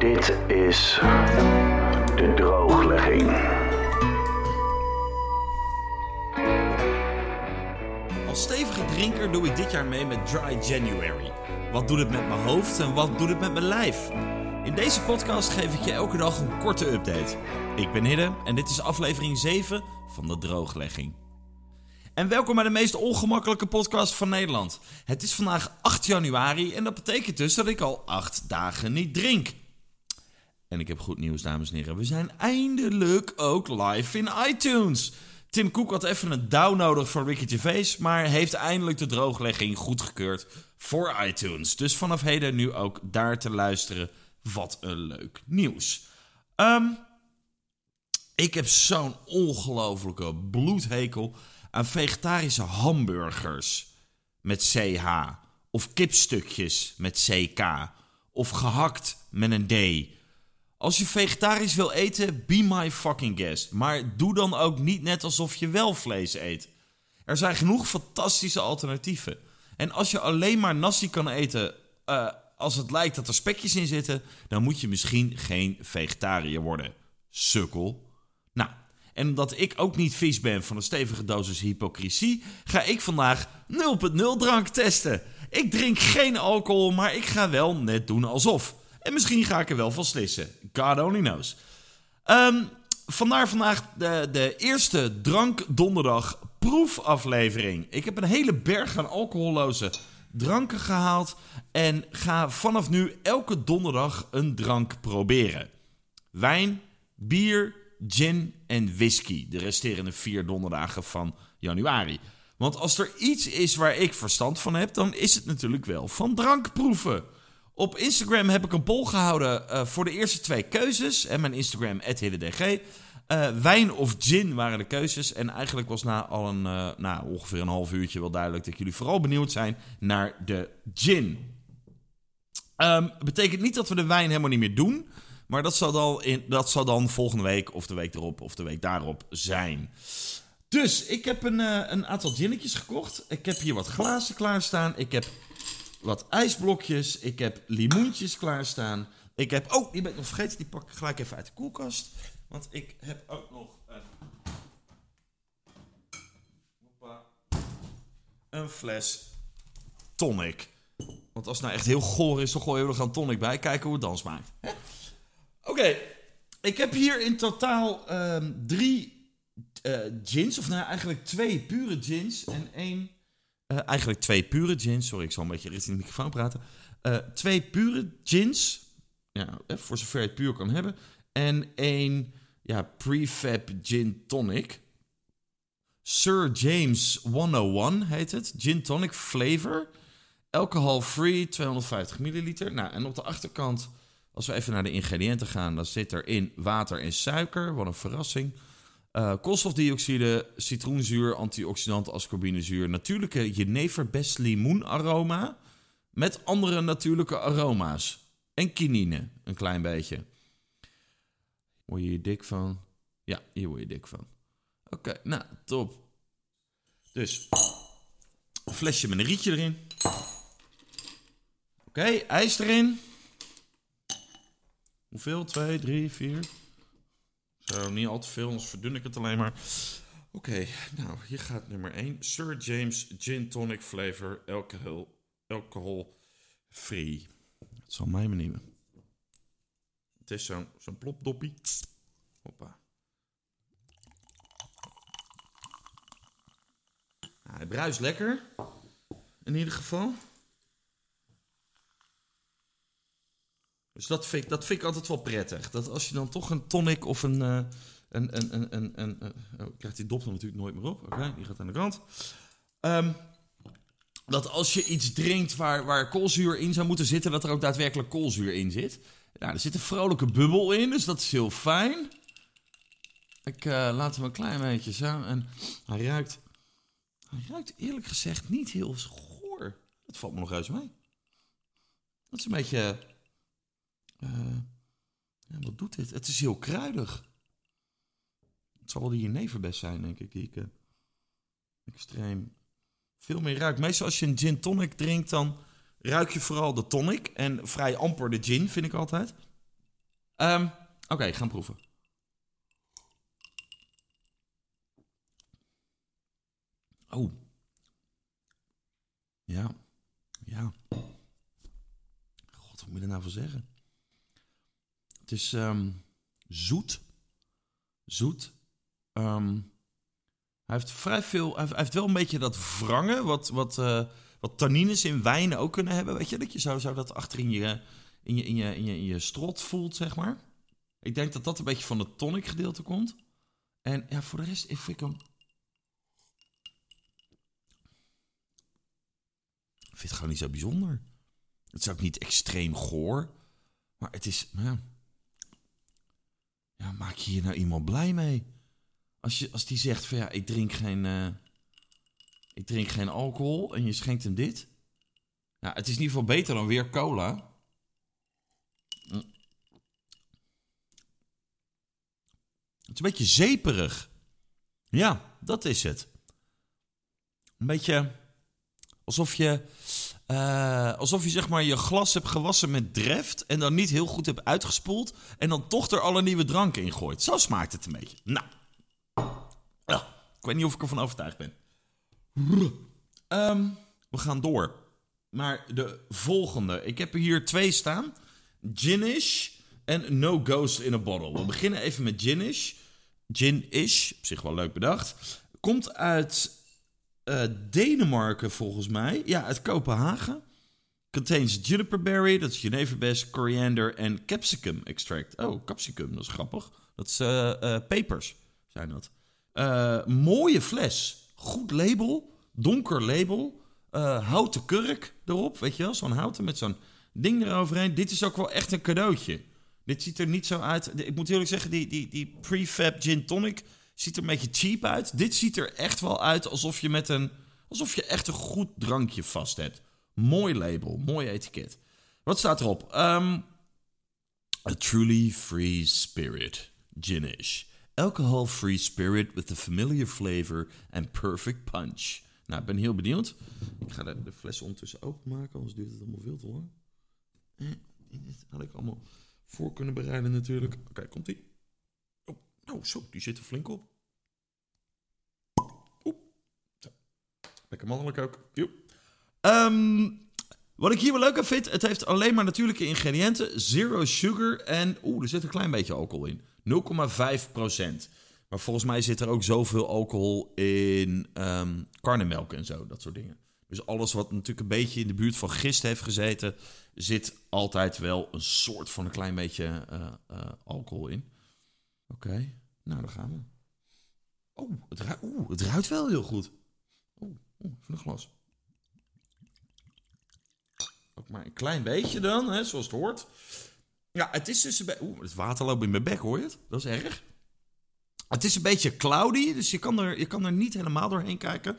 Dit is de drooglegging. Als stevige drinker doe ik dit jaar mee met Dry January. Wat doet het met mijn hoofd en wat doet het met mijn lijf? In deze podcast geef ik je elke dag een korte update. Ik ben Hidde en dit is aflevering 7 van de drooglegging. En welkom bij de meest ongemakkelijke podcast van Nederland. Het is vandaag 8 januari en dat betekent dus dat ik al 8 dagen niet drink. En ik heb goed nieuws, dames en heren. We zijn eindelijk ook live in iTunes. Tim Cook had even een down nodig van Ricky maar heeft eindelijk de drooglegging goedgekeurd voor iTunes. Dus vanaf heden nu ook daar te luisteren. Wat een leuk nieuws. Ehm, ik heb zo'n ongelofelijke bloedhekel aan vegetarische hamburgers met CH. Of kipstukjes met CK. Of gehakt met een D. Als je vegetarisch wil eten, be my fucking guest. Maar doe dan ook niet net alsof je wel vlees eet. Er zijn genoeg fantastische alternatieven. En als je alleen maar nasi kan eten uh, als het lijkt dat er spekjes in zitten, dan moet je misschien geen vegetariër worden. Sukkel. Nou, en omdat ik ook niet vies ben van een stevige dosis hypocrisie, ga ik vandaag 0.0 drank testen. Ik drink geen alcohol, maar ik ga wel net doen alsof. En misschien ga ik er wel van slissen. God only knows. Um, vandaar vandaag de, de eerste Drank Donderdag proefaflevering. Ik heb een hele berg aan alcoholloze dranken gehaald. En ga vanaf nu elke donderdag een drank proberen. Wijn, bier, gin en whisky. De resterende vier donderdagen van januari. Want als er iets is waar ik verstand van heb, dan is het natuurlijk wel van drankproeven. Op Instagram heb ik een poll gehouden uh, voor de eerste twee keuzes. En mijn Instagram, @hiddedg. Uh, wijn of gin waren de keuzes. En eigenlijk was na al een, uh, ongeveer een half uurtje wel duidelijk dat jullie vooral benieuwd zijn naar de gin. Um, betekent niet dat we de wijn helemaal niet meer doen. Maar dat zal, dan in, dat zal dan volgende week of de week erop of de week daarop zijn. Dus ik heb een, een aantal ginnetjes gekocht. Ik heb hier wat glazen klaarstaan. Ik heb wat ijsblokjes. Ik heb limoentjes klaarstaan. Ik heb... Oh, die ben ik nog vergeten. Die pak ik gelijk even uit de koelkast. Want ik heb ook nog een... Een fles tonic. Want als het nou echt heel goor is, dan gooien we er gewoon tonic bij. Kijken hoe het dan smaakt. Oké. Ik heb hier in totaal um, drie uh, gins. Of nou eigenlijk twee pure gins en één... Uh, eigenlijk twee pure gins. Sorry, ik zal een beetje richting de microfoon praten. Uh, twee pure gins. Ja, voor zover je het puur kan hebben. En één ja, prefab gin tonic. Sir James 101 heet het. Gin tonic flavor. Alcohol free, 250 milliliter. Nou, en op de achterkant, als we even naar de ingrediënten gaan, dan zit erin water en suiker. Wat een verrassing. Eh, koolstofdioxide, citroenzuur, antioxidant, ascorbinezuur, natuurlijke jeneverbest-limoenaroma met andere natuurlijke aroma's. En kinine, een klein beetje. Word je hier dik van? Ja, hier word je dik van. Oké, nou, top. Dus, een flesje met een rietje erin. Oké, ijs erin. Hoeveel? 2, 3, 4, uh, niet al te veel, anders verdun ik het alleen maar. Oké, nou, hier gaat nummer 1. Sir James Gin Tonic Flavor Alcohol, alcohol Free. Dat zal mij benieuwen. Het is zo'n zo'n plopdoppie. Hoppa. Nou, hij bruist lekker. In ieder geval. Dus dat vind, ik, dat vind ik altijd wel prettig. Dat als je dan toch een tonic of een... Uh, een, een, een, een, een, oh, krijgt die dop er natuurlijk nooit meer op. Oké, die gaat aan de kant. Um, dat als je iets drinkt waar, waar koolzuur in zou moeten zitten, dat er ook daadwerkelijk koolzuur in zit. Nou, er zit een vrolijke bubbel in, dus dat is heel fijn. Ik uh, laat hem een klein beetje zo. En hij ruikt, hij ruikt eerlijk gezegd niet heel goor. Dat valt me nog eens mee. Dat is een beetje... Uh, ja, wat doet dit? Het is heel kruidig. Het zal wel die jeneverbest zijn, denk ik. Ik uh, extreem veel meer ruikt. Meestal als je een gin tonic drinkt, dan ruik je vooral de tonic. En vrij amper de gin, vind ik altijd. Ehm, Oké, gaan proeven. Oh. Ja. Ja. God, wat moet je er nou voor zeggen? Het is ehm, zoet. Zoet. Ehm, hij heeft vrij veel. Hij heeft wel een beetje dat wrangen. Wat, wat, uh, wat tannines in wijnen ook kunnen hebben. Weet je, dat je zo, zo dat achter in je, in, je, in, je, in, je, in je strot voelt, zeg maar. Ik denk dat dat een beetje van het tonic gedeelte komt. En ja, voor de rest vind ik hem. Vind het gewoon niet zo bijzonder. Het is ook niet extreem goor. Maar het is. Ja, ja maak je hier nou iemand blij mee? Als, je, als die zegt van ja, ik drink geen. Uh, ik drink geen alcohol en je schenkt hem dit. Ja, het is in ieder geval beter dan weer cola. Het is een beetje zeperig. Ja, dat is het. Een beetje alsof je, uh, alsof je zeg maar je glas hebt gewassen met dreft en dan niet heel goed hebt uitgespoeld en dan toch er alle nieuwe dranken in gooit. Zo smaakt het een beetje. Nou, ik weet niet of ik ervan overtuigd ben. Um, we gaan door. Maar de volgende. Ik heb er hier twee staan. Ginish en No Ghost in a Bottle. We beginnen even met Ginish. Gin-ish, op zich wel leuk bedacht. Komt uit uh, Denemarken volgens mij. Ja, uit Kopenhagen. Contains juniperberry, dat is jeneverbes, coriander en capsicum extract. Oh, capsicum, dat is grappig. Dat is uh, uh, pepers, zijn dat. mooie fles. Goed label. Donker label. houten kurk erop, weet je wel. Zo'n houten met zo'n ding eroverheen. Dit is ook wel echt een cadeautje. Dit ziet er niet zo uit. Ik moet eerlijk zeggen, die, die, die prefab gin tonic ziet er een beetje cheap uit. Dit ziet er echt wel uit alsof je met een. alsof je echt een goed drankje vast hebt. Mooi label, mooi etiket. Wat staat erop? Um, a truly free spirit. Ginish. Alcohol-free spirit with a familiar flavor and perfect punch. Nou, ik ben heel benieuwd. Ik ga de, fles ondertussen openmaken, anders duurt het allemaal veel te lang. Eh, dit had ik allemaal voor kunnen bereiden natuurlijk. Oké, komt ie. Oh, oh, zo, die zit er flink op. Lekker mannelijk ook. Um, wat ik hier wel leuk aan vind, het heeft alleen maar natuurlijke ingrediënten, zero sugar en oeh, er zit een klein beetje alcohol in. 0,5% Maar volgens mij zit er ook zoveel alcohol in um, karnemelk en zo, dat soort dingen. Dus alles wat natuurlijk een beetje in de buurt van gist heeft gezeten, zit altijd wel een soort van een klein beetje uh, uh, alcohol in. Oké, nou dan gaan we. Oh, het, ruikt, het ruikt wel heel goed. Oeh, oeh een glas. Ook maar een klein beetje dan, hè, zoals het hoort. Ja, het is dus... Oeh, het water loopt in mijn bek, hoor je het? Dat is erg. Het is een beetje cloudy, dus je kan, er, je kan er niet helemaal doorheen kijken.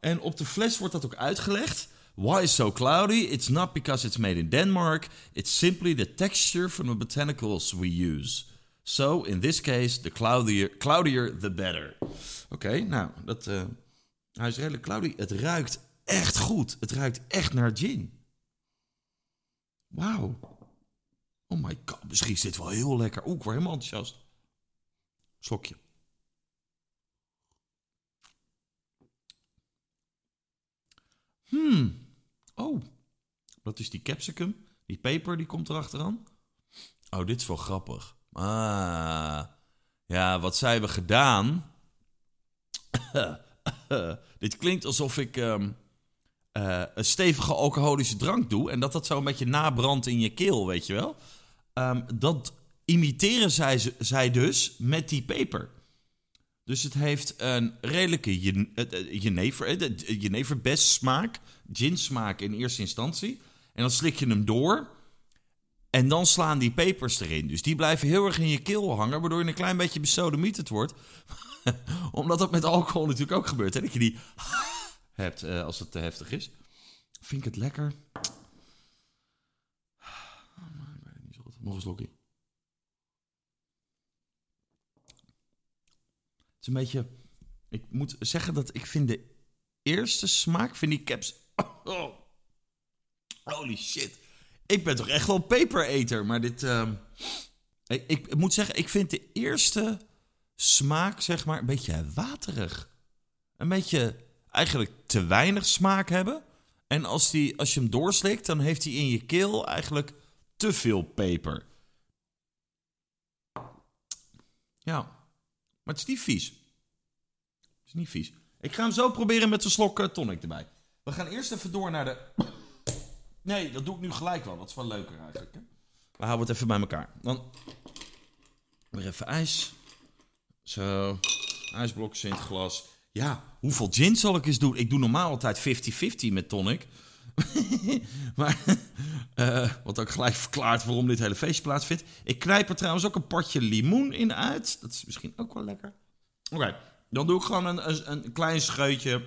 En op de fles wordt dat ook uitgelegd. Why is so cloudy? It's not because it's made in Denmark. It's simply the texture from the botanicals we use. So, in this case, the cloudier, cloudier the better. Oké, nou, dat, uh, hij is redelijk cloudy. Het ruikt echt goed. Het ruikt echt naar gin. Wauw. Oh my god, misschien is dit wel heel lekker. Oeh, ik word helemaal enthousiast. Slokje. Hmm. Oh, dat is die capsicum. Die peper, die komt erachteraan. Oh, dit is wel grappig. Ah. Ja, wat zij hebben gedaan... dit klinkt alsof ik um, uh, een stevige alcoholische drank doe... en dat dat zo een beetje nabrandt in je keel, weet je wel. Um, dat imiteren zij, zij dus met die peper. Dus het heeft een redelijke jenever, jeneverbest smaak, gin smaak in eerste instantie. En dan slik je hem door en dan slaan die pepers erin. Dus die blijven heel erg in je keel hangen, waardoor je een klein beetje besodemieterd wordt. Omdat dat met alcohol natuurlijk ook gebeurt. Hè? Dat je die hebt uh, als het te heftig is. Vind ik het lekker? Nog een slokje. is een beetje. Ik moet zeggen dat ik vind de eerste smaak vind die caps. Oh, holy shit. Ik ben toch echt wel pepereter, maar dit. Ik, ik moet zeggen, ik vind de eerste smaak, zeg maar, een beetje waterig. Een beetje eigenlijk te weinig smaak hebben. En als, die, als je hem doorslikt, dan heeft hij in je keel eigenlijk te veel peper. Ja, maar het is niet vies. Het is niet vies. Ik ga hem zo proberen met een slok eh, tonic erbij. We gaan eerst even door naar de... Nee, dat doe ik nu gelijk wel. Dat is wel leuker eigenlijk. Hè? We houden het even bij elkaar. Dan weer even ijs. Zo. Ijsblokjes in glas. Ja, hoeveel gin zal ik eens doen? Ik doe normaal altijd 50-50 met tonic. maar, uh, wat ook gelijk verklaart waarom dit hele feestje plaatsvindt. Ik knijp er trouwens ook een partje limoen in uit. Dat is misschien ook wel lekker. Oké, dan doe ik gewoon een, een, klein scheutje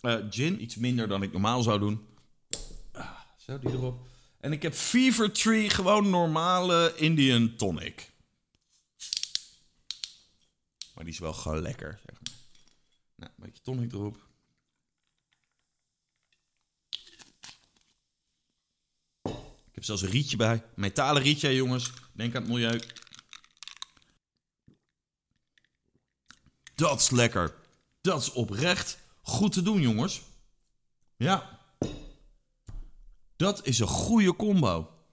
uh, gin. Iets minder dan ik normaal zou doen. Ah, zo, die erop. En ik heb Fever Tree, gewoon normale Indian tonic. Maar die is wel gewoon lekker, zeg maar. Nou, een beetje tonic erop. Ik heb zelfs een rietje bij. Metalen rietje, jongens. Denk aan het milieu. Dat is lekker. Dat is oprecht goed te doen, jongens. Ja. Dat is een goede combo.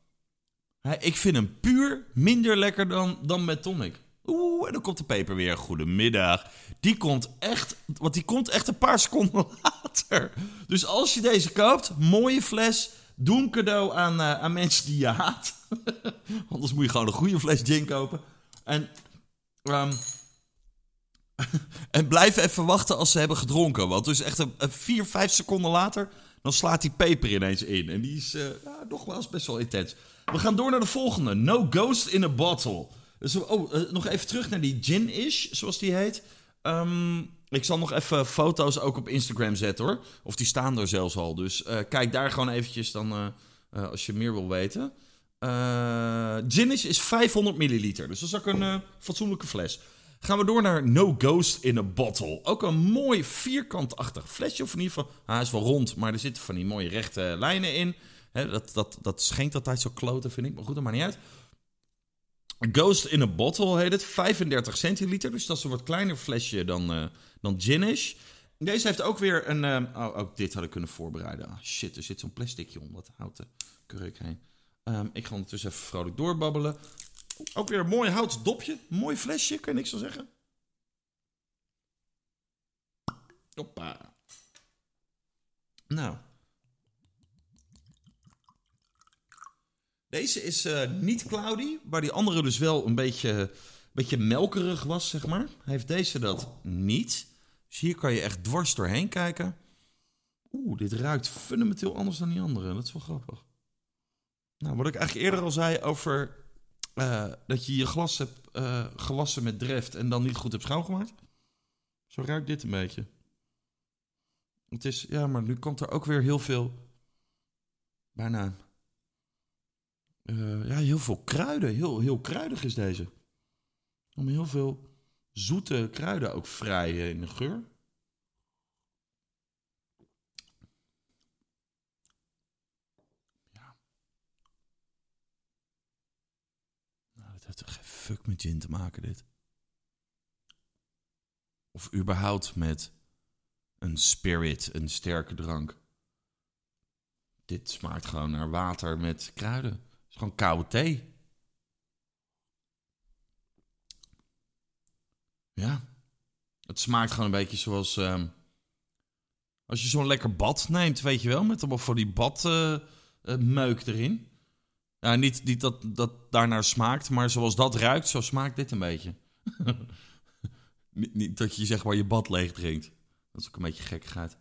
Ik vind hem puur minder lekker dan, dan met tonic. Oeh, en dan komt de peper weer. Goedemiddag. Die komt echt, want die komt echt een paar seconden later. Dus als je deze koopt, mooie fles. Doe een cadeau aan, uh, aan mensen die je haat. Anders moet je gewoon een goede fles gin kopen. En, um, en blijf even wachten als ze hebben gedronken. Want dus echt een, een vier, vijf seconden later, dan slaat die peper ineens in. En die is uh, ja, nogmaals best wel intens. We gaan door naar de volgende. No Ghost in a Bottle. Oh, uh, nog even terug naar die Gin-ish, zoals die heet. Um, ik zal nog even foto's ook op Instagram zetten hoor. Of die staan er zelfs al. Dus uh, kijk daar gewoon eventjes dan uh, als je meer wil weten. Gin-ish is 500 milliliter. Dus dat is ook een fatsoenlijke fles. Gaan we door naar No Ghost in a Bottle. Ook een mooi vierkantachtig flesje. Of in hij is wel rond, maar er zitten van die mooie rechte lijnen in. Dat, dat, dat schenkt altijd zo kloten, vind ik. Maar goed, dat maakt niet uit. Ghost in a Bottle heet het. 35 centiliter. Dus dat is een wat kleiner flesje dan, uh, dan Ginish. Deze heeft ook weer een... Uh, oh, ook dit had ik kunnen voorbereiden. Ah, shit, er zit zo'n plasticje om dat houten kurk heen. Um, ik ga ondertussen even vrolijk doorbabbelen. Ook weer een mooi houten dopje. Mooi flesje, kan je niks van zeggen. Hoppa. Nou. Deze is uh, niet cloudy, waar die andere dus wel een beetje, beetje melkerig was, zeg maar. Heeft deze dat niet. Dus hier kan je echt dwars doorheen kijken. Oeh, dit ruikt fundamenteel anders dan die andere. Dat is wel grappig. Nou, wat ik eigenlijk eerder al zei over uh, dat je je glas hebt uh, gewassen met dreft en dan niet goed hebt schoongemaakt. Zo ruikt dit een beetje. Het is, ja, maar nu komt er ook weer heel veel, bijna, uh, ja, heel veel kruiden. Heel, heel kruidig is deze. Om heel veel zoete kruiden ook vrij in de geur. heeft toch geen fuck met gin te maken, dit? Of überhaupt met een spirit, een sterke drank. Dit smaakt gewoon naar water met kruiden. Is gewoon koude thee. Ja. Het smaakt gewoon een beetje zoals... Uh, als je zo'n lekker bad neemt, weet je wel. Met allemaal voor die badmeuk uh, uh, erin. Ja, niet, niet dat dat daarnaar smaakt, maar zoals dat ruikt, zo smaakt dit een beetje. niet, niet, dat je zeg maar je bad leeg drinkt. Dat is ook een beetje gekkigheid.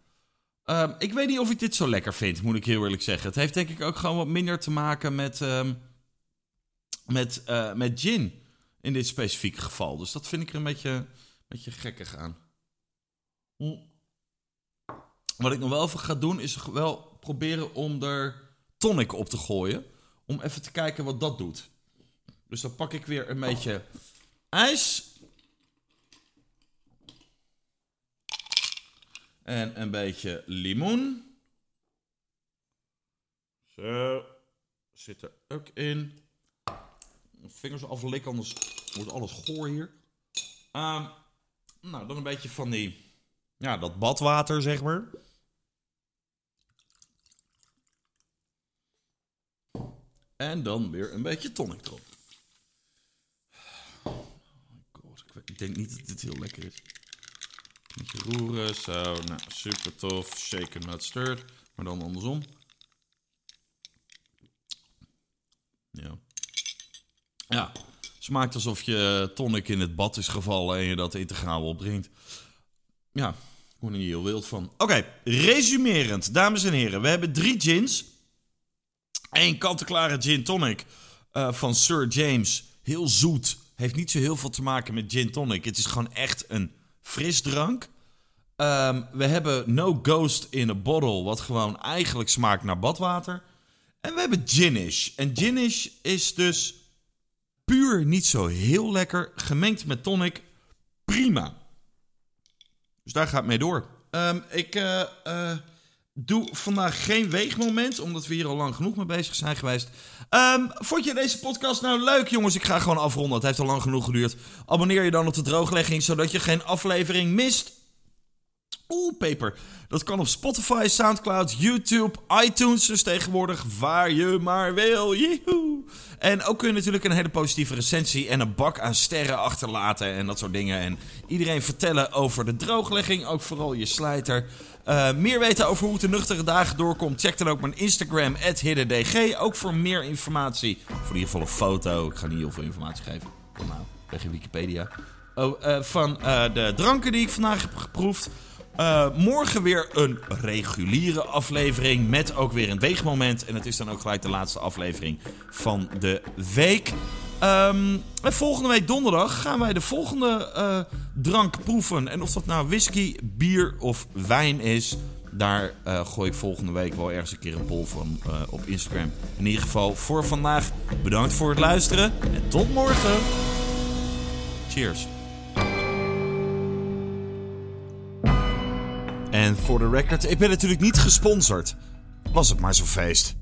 Um, ik weet niet of ik dit zo lekker vind, moet ik heel eerlijk zeggen. Het heeft denk ik ook gewoon wat minder te maken met, um, met, uh, met gin in dit specifieke geval. Dus dat vind ik er een beetje, een beetje gekkig aan. Hm. Wat ik nog wel even ga doen, is wel proberen om er tonic op te gooien. Om even te kijken wat dat doet. Dus dan pak ik weer een beetje ijs. En een beetje limoen. Zo. Zit er ook in. vingers aflikken, anders wordt alles goor hier. Ehm, nou, dan een beetje van die... Ja, dat badwater, zeg maar. En dan weer een beetje tonic erop. Oh god, ik denk niet dat dit heel lekker is. Roeren, zo. Nou, super tof. Shaken, not stirred. Maar dan andersom. Ja. Ja, smaakt alsof je tonic in het bad is gevallen en je dat integraal opbrengt. Ja, ik word er niet heel wild van. Oké, resumerend, dames en heren. We hebben drie gins. Eén kant-en-klare gin tonic uh, van Sir James. Heel zoet. Heeft niet zo heel veel te maken met gin tonic. Het is gewoon echt een frisdrank. Um, we hebben No Ghost in a Bottle, wat gewoon eigenlijk smaakt naar badwater. En we hebben Ginish. En Ginish is dus puur niet zo heel lekker. Gemengd met tonic, prima. Dus daar gaat mee door. Um, ik uh, uh, doe vandaag geen weegmoment, omdat we hier al lang genoeg mee bezig zijn geweest. Um, vond je deze podcast nou leuk, jongens? Ik ga gewoon afronden. Het heeft al lang genoeg geduurd. Abonneer je dan op de drooglegging, zodat je geen aflevering mist. Oeh, paper. Dat kan op Spotify, Soundcloud, YouTube, iTunes dus tegenwoordig, waar je maar wil. Yeehoe. En ook kun je natuurlijk een hele positieve recensie en een bak aan sterren achterlaten en dat soort dingen. En iedereen vertellen over de drooglegging, ook vooral je slijter. Uh, meer weten over hoe het de nuchtere dagen doorkomt, check dan ook mijn Instagram, hiddendg. Ook voor meer informatie, voor in ieder geval een foto. Ik ga niet heel veel informatie geven. Kom nou, weg in Wikipedia. Oh, uh, van uh, de dranken die ik vandaag heb geproefd. Morgen weer een reguliere aflevering met ook weer een weegmoment. En het is dan ook gelijk de laatste aflevering van de week. Um, en volgende week donderdag gaan wij de volgende drank proeven. En of dat nou whisky, bier of wijn is, daar uh, gooi ik volgende week wel ergens een keer een poll van op Instagram. In ieder geval voor vandaag bedankt voor het luisteren en tot morgen. Cheers. En voor de record, ik ben natuurlijk niet gesponsord. Was het maar zo'n feest.